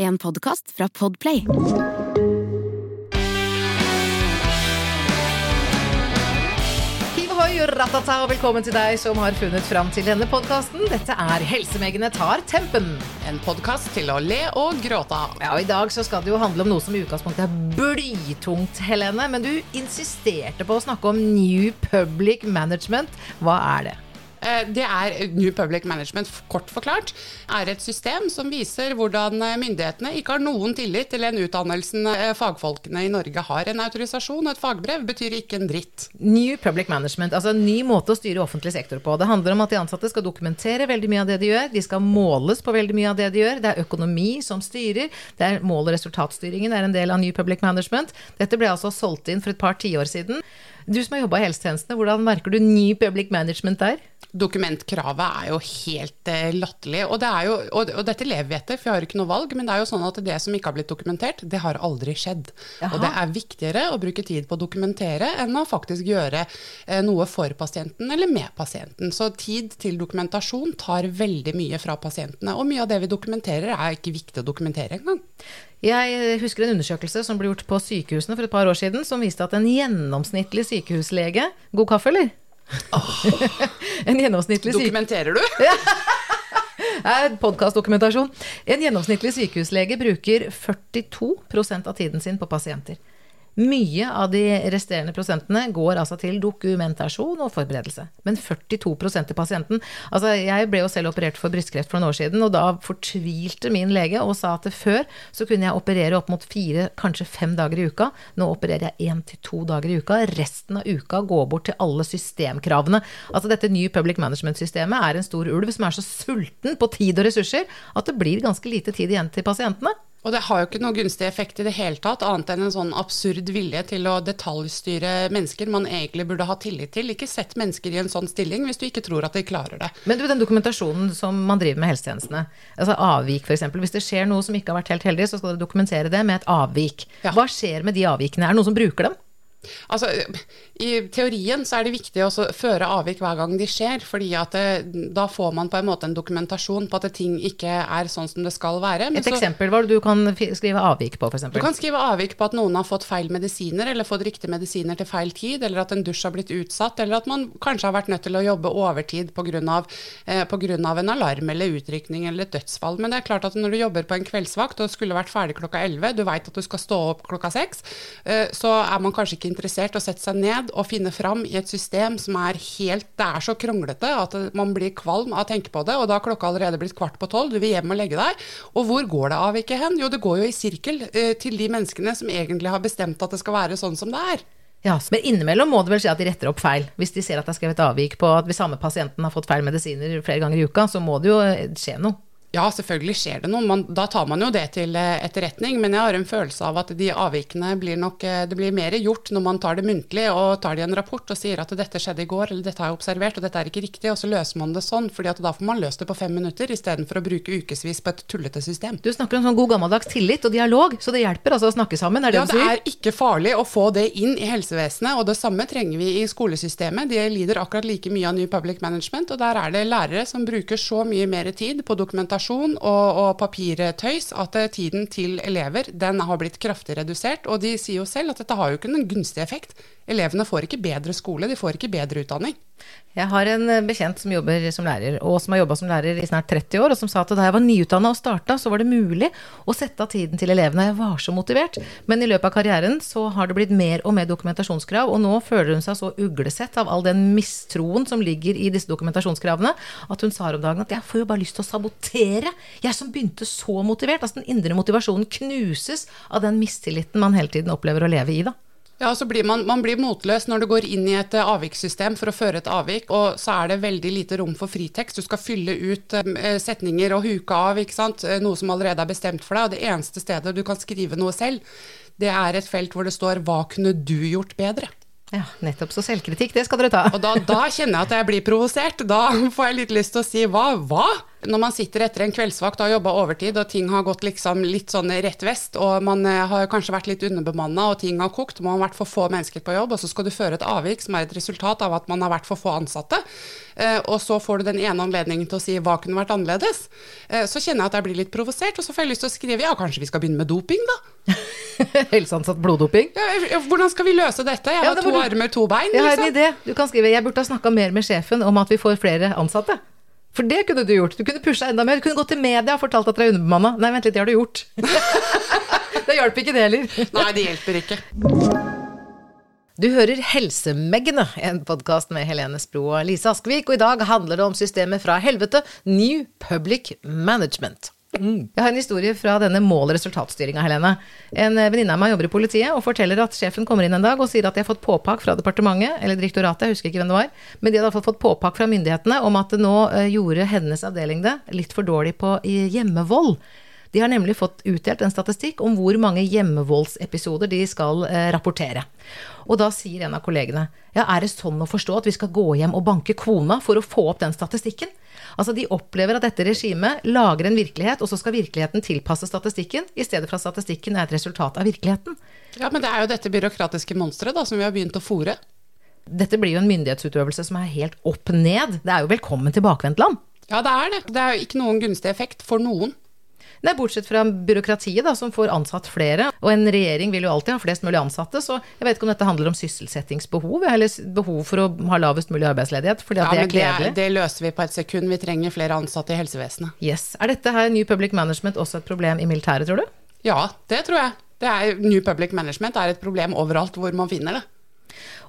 En podkast fra Podplay. Ohoi, ratata, og velkommen til deg som har funnet fram til denne podkasten. Dette er Helsemegene tar tempen. En podkast til å le og gråte av. Ja, I dag så skal det jo handle om noe som i utgangspunktet er blytungt, Helene. Men du insisterte på å snakke om New Public Management. Hva er det? Eh, Det er New Public Management, kort forklart, er et system som viser hvordan eh, myndighetene ikke har noen tillit til den utdannelsen eh, fagfolkene i Norge har. En autorisasjon og et fagbrev betyr ikke en dritt. New Public Management, altså en ny måte å styre offentlig sektor på. Det handler om at de ansatte skal dokumentere veldig mye av det de gjør. De skal måles på veldig mye av det de gjør. Det er økonomi som styrer. Det er mål- og resultatstyringen er en del av New Public Management. Dette ble altså solgt inn for et par tiår siden. Du som har jobba i helsetjenestene, hvordan merker du ny Public Management der? Dokumentkravet er jo helt eh, latterlig. Og, det er jo, og, og dette lever vi etter, for vi har ikke noe valg. Men det er jo sånn at det som ikke har blitt dokumentert, det har aldri skjedd. Jaha. Og det er viktigere å bruke tid på å dokumentere enn å faktisk gjøre eh, noe for pasienten eller med pasienten. Så tid til dokumentasjon tar veldig mye fra pasientene. Og mye av det vi dokumenterer, er ikke viktig å dokumentere engang. Jeg husker en undersøkelse som ble gjort på sykehusene for et par år siden, som viste at en gjennomsnittlig sykehuslege God kaffe, eller? en gjennomsnittlig. Dokumenterer du? Podkastdokumentasjon. En gjennomsnittlig sykehuslege bruker 42% av tiden sin på pasienter. Mye av de resterende prosentene går altså til dokumentasjon og forberedelse. Men 42% til pasienten. Altså, jeg ble jo selv operert for brystkreft for noen år siden, og da fortvilte min lege og sa at før så kunne jeg operere opp mot fire, kanskje fem dager i uka. Nå opererer jeg én til to dager i uka. Resten av uka går bort til alle systemkravene. Altså dette nye public management-systemet er en stor ulv som er så sulten på tid og ressurser at det blir ganske lite tid igjen til pasientene. Og det har jo ikke noe gunstig effekt i det hele tatt, annet enn en sånn absurd vilje til å detaljstyre mennesker man egentlig burde ha tillit til. Ikke sett mennesker i en sånn stilling hvis du ikke tror at de klarer det. Men du, den dokumentasjonen som man driver med helsetjenestene, altså avvik f.eks. Hvis det skjer noe som ikke har vært helt heldig, så skal dere dokumentere det med et avvik. Ja. Hva skjer med de avvikene? Er det noen som bruker dem? Altså, I teorien så er det viktig å føre avvik hver gang de skjer, fordi at det, da får man på en måte en dokumentasjon på at ting ikke er sånn som det skal være. Men Et så- eksempel hva du kan skrive avvik på, f.eks. Du kan skrive avvik på at noen har fått feil medisiner, eller fått riktige medisiner til feil tid, eller at en dusj har blitt utsatt, eller at man kanskje har vært nødt til å jobbe overtid pga. Eh, på grunn av en alarm eller utrykning eller et dødsfall. Men det er klart at når du jobber på en kveldsvakt og skulle vært ferdig klokka 11, du veit at du skal stå opp klokka 6, eh, så er man kanskje ikke interessert å sette seg ned og finne fram i et system som er helt Det er så kronglete at man blir kvalm av å tenke på det, og da har klokka allerede blitt kvart på tolv, du vil hjem og legge deg. Og hvor går det avviket hen? Jo, det går jo i sirkel eh, til de menneskene som egentlig har bestemt at det skal være sånn som det er. Ja, men innimellom må det vel skje at de retter opp feil. Hvis de ser at det er skrevet avvik på at hvis samme pasienten har fått feil medisiner flere ganger i uka, så må det jo eh, skje noe. Ja, selvfølgelig skjer det noe. Man, da tar man jo det til eh, etterretning. Men jeg har en følelse av at de avvikene blir nok eh, Det blir mer gjort når man tar det muntlig og tar det i en rapport og sier at dette skjedde i går, eller dette har jeg observert, og dette er ikke riktig. Og så løser man det sånn, fordi da får man løst det på fem minutter istedenfor å bruke ukevis på et tullete system. Du snakker om sånn god gammeldags tillit og dialog, så det hjelper altså å snakke sammen, er det Ja, det er ikke farlig å få det inn i helsevesenet, og det samme trenger vi i skolesystemet. De lider akkurat like mye av New Public Management, og der er det lærere som bruker så mye mer tid på dokumentasjon og, og papirtøys at eh, tiden til elever den har blitt kraftig redusert. Og de sier jo selv at dette har jo ikke noen gunstig effekt. Elevene får ikke bedre skole, de får ikke bedre utdanning. Jeg har en eh, bekjent som jobber som lærer, og som har jobba som lærer i snart 30 år, og som sa at da jeg var nyutdanna og starta, så var det mulig å sette av tiden til elevene. Jeg var så motivert. Men i løpet av karrieren så har det blitt mer og mer dokumentasjonskrav, og nå føler hun seg så uglesett av all den mistroen som ligger i disse dokumentasjonskravene, at hun sa om dagen at jeg får jo bare lyst til å sabotere. Jeg som begynte så motivert. Altså den indre motivasjonen knuses av den mistilliten man hele tiden opplever å leve i, da. Ja, så blir man, man blir motløs når du går inn i et eh, avvikssystem for å føre et avvik, og så er det veldig lite rom for fritekst. Du skal fylle ut eh, setninger og huke av, ikke sant? Eh, noe som allerede er bestemt for deg. Og det eneste stedet du kan skrive noe selv, det er et felt hvor det står 'hva kunne du gjort bedre'? Ja, nettopp. Så selvkritikk, det skal dere ta. Og da, da kjenner jeg at jeg blir provosert. Da får jeg litt lyst til å si hva? Hva? Når man sitter etter en kveldsvakt og har jobba overtid, og ting har gått liksom litt sånn rett vest, og man eh, har kanskje vært litt underbemanna, og ting har kokt, man har vært for få mennesker på jobb, og så skal du føre et avvik som er et resultat av at man har vært for få ansatte, eh, og så får du den ene anledningen til å si hva kunne vært annerledes, eh, så kjenner jeg at jeg blir litt provosert, og så får jeg lyst til å skrive ja, kanskje vi skal begynne med doping, da? Helseansatt bloddoping. Ja, hvordan skal vi løse dette? Jeg Ja, har det to du... armer, to bein. Jeg har en liksom. idé. Du kan skrive 'Jeg burde ha snakka mer med sjefen om at vi får flere ansatte'. For det kunne du gjort. Du kunne pusha enda mer. Du kunne gått til media og fortalt at dere er underbemanna. Nei, vent litt, det har du gjort. det hjalp ikke det heller. Nei, det hjelper ikke. Du hører Helsemeggene, en podkast med Helene Spro og Lise Askvik, og i dag handler det om systemet fra helvete, New Public Management. Jeg har en historie fra denne mål- og resultatstyringa, Helene. En venninne av meg jobber i politiet og forteller at sjefen kommer inn en dag og sier at de har fått påpakk fra departementet, eller direktoratet, jeg husker ikke hvem det var, men de hadde fått påpakk fra myndighetene om at det nå eh, gjorde hennes avdeling det litt for dårlig på hjemmevold. De har nemlig fått utdelt en statistikk om hvor mange hjemmevoldsepisoder de skal eh, rapportere. Og da sier en av kollegene ja, er det sånn å forstå at vi skal gå hjem og banke kona for å få opp den statistikken? Altså De opplever at dette regimet lager en virkelighet, og så skal virkeligheten tilpasse statistikken, i stedet for at statistikken er et resultat av virkeligheten. Ja, men det er jo dette byråkratiske monsteret da, som vi har begynt å fòre. Dette blir jo en myndighetsutøvelse som er helt opp ned. Det er jo velkommen til bakvendtland. Ja, det er det. Det er jo ikke noen gunstig effekt for noen. Nei, bortsett fra byråkratiet, da, som får ansatt flere. Og en regjering vil jo alltid ha flest mulig ansatte, så jeg vet ikke om dette handler om sysselsettingsbehov, eller behov for å ha lavest mulig arbeidsledighet, fordi at Ja, det men kledelig. det, er, det løser vi på et sekund. Vi trenger flere ansatte i helsevesenet. Yes. Er dette her New Public Management også et problem i militæret, tror du? Ja, det tror jeg. Det er, New Public Management er et problem overalt hvor man finner det.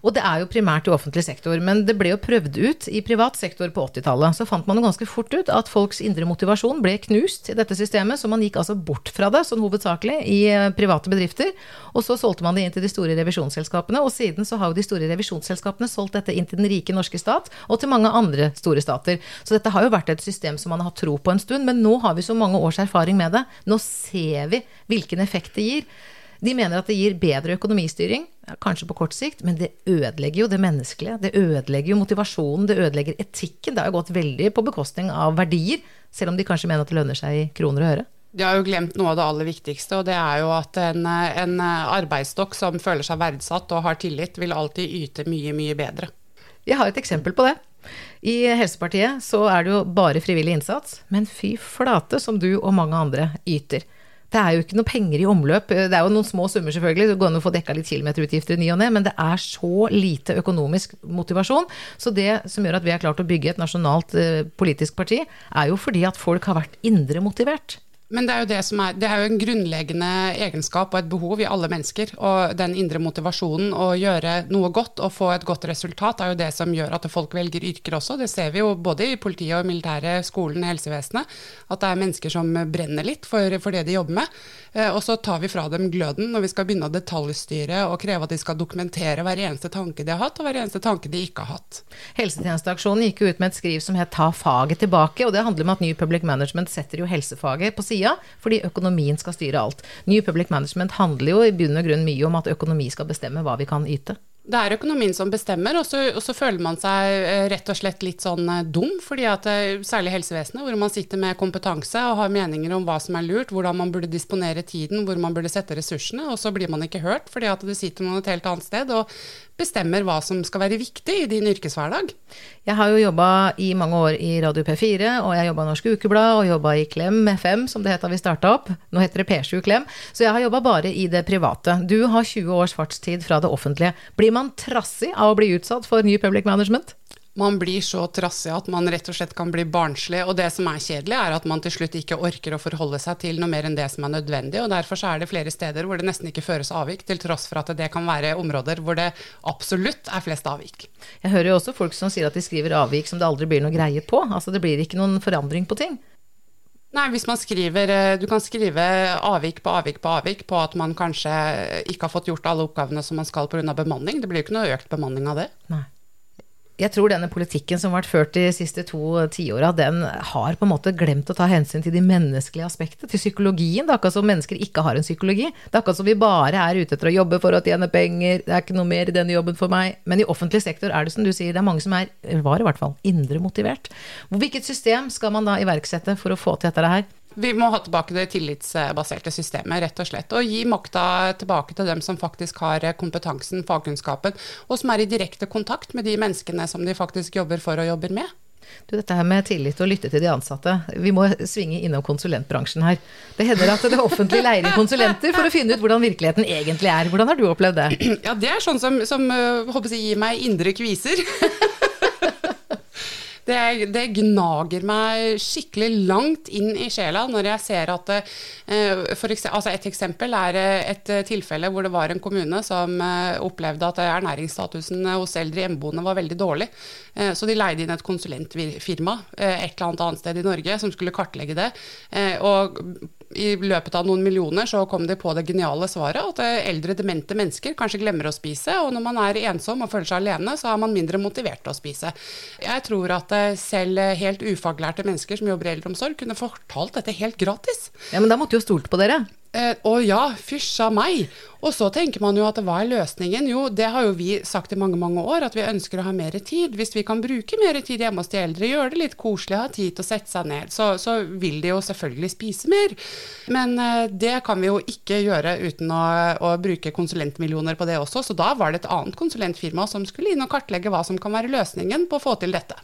Og det er jo primært i offentlig sektor, men det ble jo prøvd ut i privat sektor på 80-tallet. Så fant man jo ganske fort ut at folks indre motivasjon ble knust i dette systemet, så man gikk altså bort fra det, sånn hovedsakelig, i eh, private bedrifter. Og så solgte man det inn til de store revisjonsselskapene, og siden så har jo de store revisjonsselskapene solgt dette inn til den rike norske stat, og til mange andre store stater. Så dette har jo vært et system som man har hatt tro på en stund, men nå har vi så mange års erfaring med det. Nå ser vi hvilken effekt det gir. De mener at det gir bedre økonomistyring, kanskje på kort sikt, men det ødelegger jo det menneskelige. Det ødelegger jo motivasjonen, det ødelegger etikken. Det har jo gått veldig på bekostning av verdier, selv om de kanskje mener at det lønner seg i kroner og øre. De har jo glemt noe av det aller viktigste, og det er jo at en, en arbeidsstokk som føler seg verdsatt og har tillit, vil alltid yte mye, mye bedre. Jeg har et eksempel på det. I Helsepartiet så er det jo bare frivillig innsats, men fy flate som du og mange andre yter. Det er jo ikke noe penger i omløp. Det er jo noen små summer, selvfølgelig, det går an å få dekka litt kilometerutgifter i ny og ne, men det er så lite økonomisk motivasjon. Så det som gjør at vi har klart å bygge et nasjonalt eh, politisk parti, er jo fordi at folk har vært indre motivert. Men det er, jo det, som er, det er jo en grunnleggende egenskap og et behov i alle mennesker. Og den indre motivasjonen å gjøre noe godt og få et godt resultat, er jo det som gjør at folk velger yrker også. Det ser vi jo både i politiet og militæret, skolen, helsevesenet. At det er mennesker som brenner litt for, for det de jobber med. Eh, Og så tar vi fra dem gløden når vi skal begynne å detaljstyre og kreve at de skal dokumentere hver eneste tanke de har hatt, og hver eneste tanke de ikke har hatt. Helsetjenesteaksjonen gikk jo ut med et skriv som het Ta faget tilbake, og det handler om at New Public Management setter jo helsefaget på sida, fordi økonomien skal styre alt. New Public Management handler jo i bunn og grunn mye om at økonomi skal bestemme hva vi kan yte. Det er økonomien som bestemmer, og så, og så føler man seg eh, rett og slett litt sånn eh, dum. fordi at eh, Særlig helsevesenet, hvor man sitter med kompetanse og har meninger om hva som er lurt, hvordan man burde disponere tiden, hvor man burde sette ressursene, og så blir man ikke hørt fordi at det sitter noen et helt annet sted og bestemmer hva som skal være viktig i din yrkeshverdag. Jeg har jo jobba i mange år i Radio P4, og jeg jobba i Norsk Ukeblad, og jobba i Klem FM, som det het da vi starta opp. Nå heter det P7 Klem. Så jeg har jobba bare i det private. Du har 20 års fartstid fra det offentlige. Blir man trassig av å bli utsatt for New Public Management? Man blir så trassig at man rett og slett kan bli barnslig. Og det som er kjedelig, er at man til slutt ikke orker å forholde seg til noe mer enn det som er nødvendig. Og derfor så er det flere steder hvor det nesten ikke føres avvik, til tross for at det kan være områder hvor det absolutt er flest avvik. Jeg hører jo også folk som sier at de skriver avvik som det aldri blir noe greie på. Altså det blir ikke noen forandring på ting. Nei, hvis man skriver eh, Du kan skrive avvik på avvik på avvik på at man kanskje ikke har fått gjort alle oppgavene som man skal pga. bemanning. Det blir jo ikke noe økt bemanning av det. Nei. Jeg tror denne politikken som har vært ført de siste to tiåra, den har på en måte glemt å ta hensyn til de menneskelige aspektene, til psykologien. Det er akkurat som mennesker ikke har en psykologi. Det er akkurat som vi bare er ute etter å jobbe for å tjene penger, det er ikke noe mer i denne jobben for meg. Men i offentlig sektor er det som du sier, det er mange som er, var i hvert fall, indre motivert. Hvilket system skal man da iverksette for å få til dette her? Vi må ha tilbake det tillitsbaserte systemet, rett og slett. Og gi makta tilbake til dem som faktisk har kompetansen, fagkunnskapen, og som er i direkte kontakt med de menneskene som de faktisk jobber for og jobber med. Du, dette her med tillit og lytte til de ansatte. Vi må svinge innom konsulentbransjen her. Det hender at det offentlige leier inn konsulenter for å finne ut hvordan virkeligheten egentlig er. Hvordan har du opplevd det? Ja, det er sånn som, som jeg, gir meg indre kviser. Det, det, gnager meg skikkelig langt inn i sjela når jeg ser at eh, for eksempel, altså Et eksempel er eh, et tilfelle hvor det var en kommune som eh, opplevde at ernæringsstatusen hos eldre hjemmeboende var veldig dårlig. Så de leide inn et konsulentfirma et eller annet annet sted i Norge som skulle kartlegge det. Og i løpet av noen millioner så kom de på det geniale svaret at eldre demente mennesker kanskje glemmer å spise, og når man er ensom og føler seg alene, så er man mindre motivert til å spise. Jeg tror at selv helt ufaglærte mennesker som jobber i eldreomsorg, kunne fortalt dette helt gratis. Ja, Men da måtte jo stolt på dere? Eh, å ja, fysja meg. Og så tenker man jo at hva er løsningen? Jo, det har jo vi sagt i mange mange år, at vi ønsker å ha mer tid. Hvis vi kan bruke mer tid hjemme hos de eldre, gjøre det litt koselig, ha tid til å sette seg ned, så, så vil de jo selvfølgelig spise mer. Men eh, det kan vi jo ikke gjøre uten å, å, bruke konsulentmillioner på det også. Så da var det et annet konsulentfirma som skulle inn og kartlegge hva som kan være løsningen på å få til dette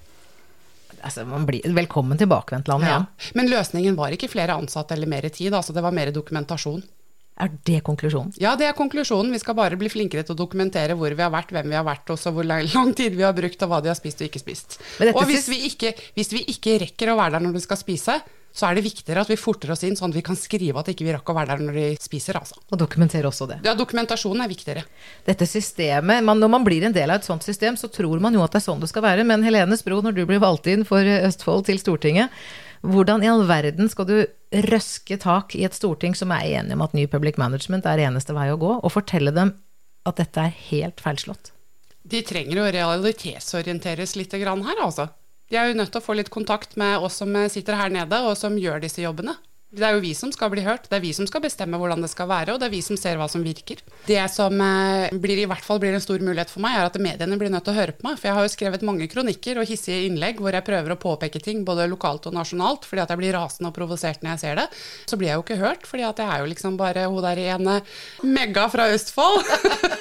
altså, man blir velkommen til bakvendtlandet igjen. Ja. Men løsningen var ikke flere ansatte eller mer tid, altså det var mer dokumentasjon. Er det konklusjonen? Ja, det er konklusjonen. Vi skal bare bli flinkere til å dokumentere hvor vi har vært, hvem vi har vært, og hvor lang tid vi har brukt, og hva de har spist og ikke spist. Og hvis vi ikke, hvis vi ikke rekker å være der når du skal spise, så er det viktigere at vi forter oss inn, sånn at vi kan skrive at ikke vi rakk å være der når de spiser. Altså. Og dokumentere også det. Ja, dokumentasjonen er viktigere. Dette systemet, man, Når man blir en del av et sånt system, så tror man jo at det er sånn det skal være. Men Helene Spro, når du blir valgt inn for Østfold til Stortinget, hvordan i all verden skal du røske tak i et storting som er enige om at ny public management er eneste vei å gå, og fortelle dem at dette er helt feilslått? De trenger å realitetsorienteres litt her, altså. De er jo nødt til å få litt kontakt med oss som sitter her nede, og som gjør disse jobbene. Det er jo vi som skal bli hørt, det er vi som skal bestemme hvordan det skal være, og det er vi som ser hva som virker. Det som eh, blir, i hvert fall blir en stor mulighet for meg, er at mediene blir nødt til å høre på meg. For jeg har jo skrevet mange kronikker og hissige innlegg hvor jeg prøver å påpeke ting både lokalt og nasjonalt, fordi at jeg blir rasende og provosert når jeg ser det. Så blir jeg jo ikke hørt, fordi at jeg er jo liksom bare hun der ene megga fra Østfold.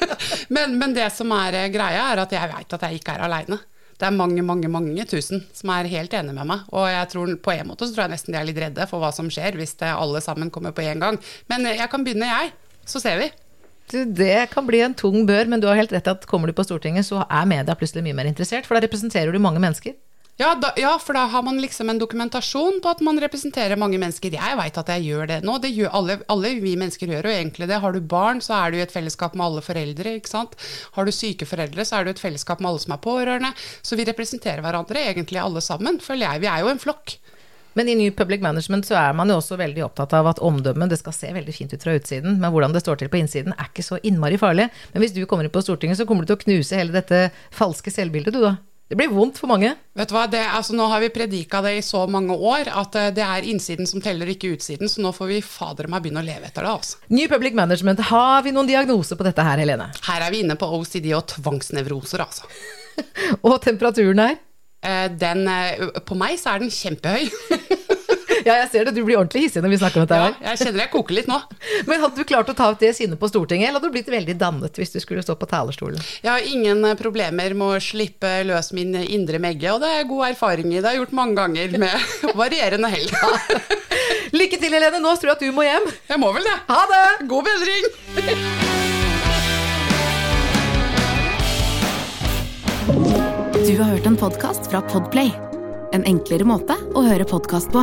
men, men det som er eh, greia, er at jeg veit at jeg ikke er aleine det er mange, mange mange tusen som er helt enig med meg. Og jeg tror på en måte så tror jeg nesten de er litt redde for hva som skjer hvis det alle sammen kommer på en gang. Men jeg kan begynne, jeg. Så ser vi. Du, det kan bli en tung bør, men du har helt rett at kommer du på Stortinget, så er media plutselig mye mer interessert. For da representerer du mange mennesker. Ja, da, ja, for da har man liksom en dokumentasjon på at man representerer mange mennesker. Jeg veit at jeg gjør det nå. Det gjør alle, alle, vi mennesker gjør jo egentlig det. Har du barn, så er du i et fellesskap med alle foreldre. ikke sant? Har du syke foreldre, så er du i et fellesskap med alle som er pårørende. Så vi representerer hverandre egentlig alle sammen, føler jeg. Vi er jo en flokk. Men i New Public Management så er man jo også veldig opptatt av at omdømmet det skal se veldig fint ut fra utsiden, men hvordan det står til på innsiden er ikke så innmari farlig. Men hvis du kommer inn på Stortinget, så kommer du til å knuse hele dette falske selvbildet, du da. Det blir vondt for mange. Vet du hva, det, altså, Nå har vi predika det i så mange år at uh, det er innsiden som teller, ikke utsiden. Så nå får vi fader meg begynne å leve etter det. altså. New Public Management, har vi noen diagnose på dette her, Helene? Her er vi inne på OCD og tvangsnevroser, altså. og temperaturen her? Uh, den, uh, på meg så er den kjempehøy. Ja, jeg ser det. Du blir ordentlig hissig når vi snakker om dette. Ja, jeg kjenner jeg koker litt nå. Men hadde du klart å ta ut det sinnet på Stortinget, eller hadde du blitt veldig dannet hvis du skulle stå på talerstolen? Jeg har ingen eh, problemer med å slippe løs min indre megge, og det er god erfaring i. Det har jeg gjort mange ganger med varierende hell. Lykke til, Helene. Nå tror jeg at du må hjem. Jeg må vel det. Ha det! God bedring! Du har hørt en podkast fra Podplay. En enklere måte å høre podkast på.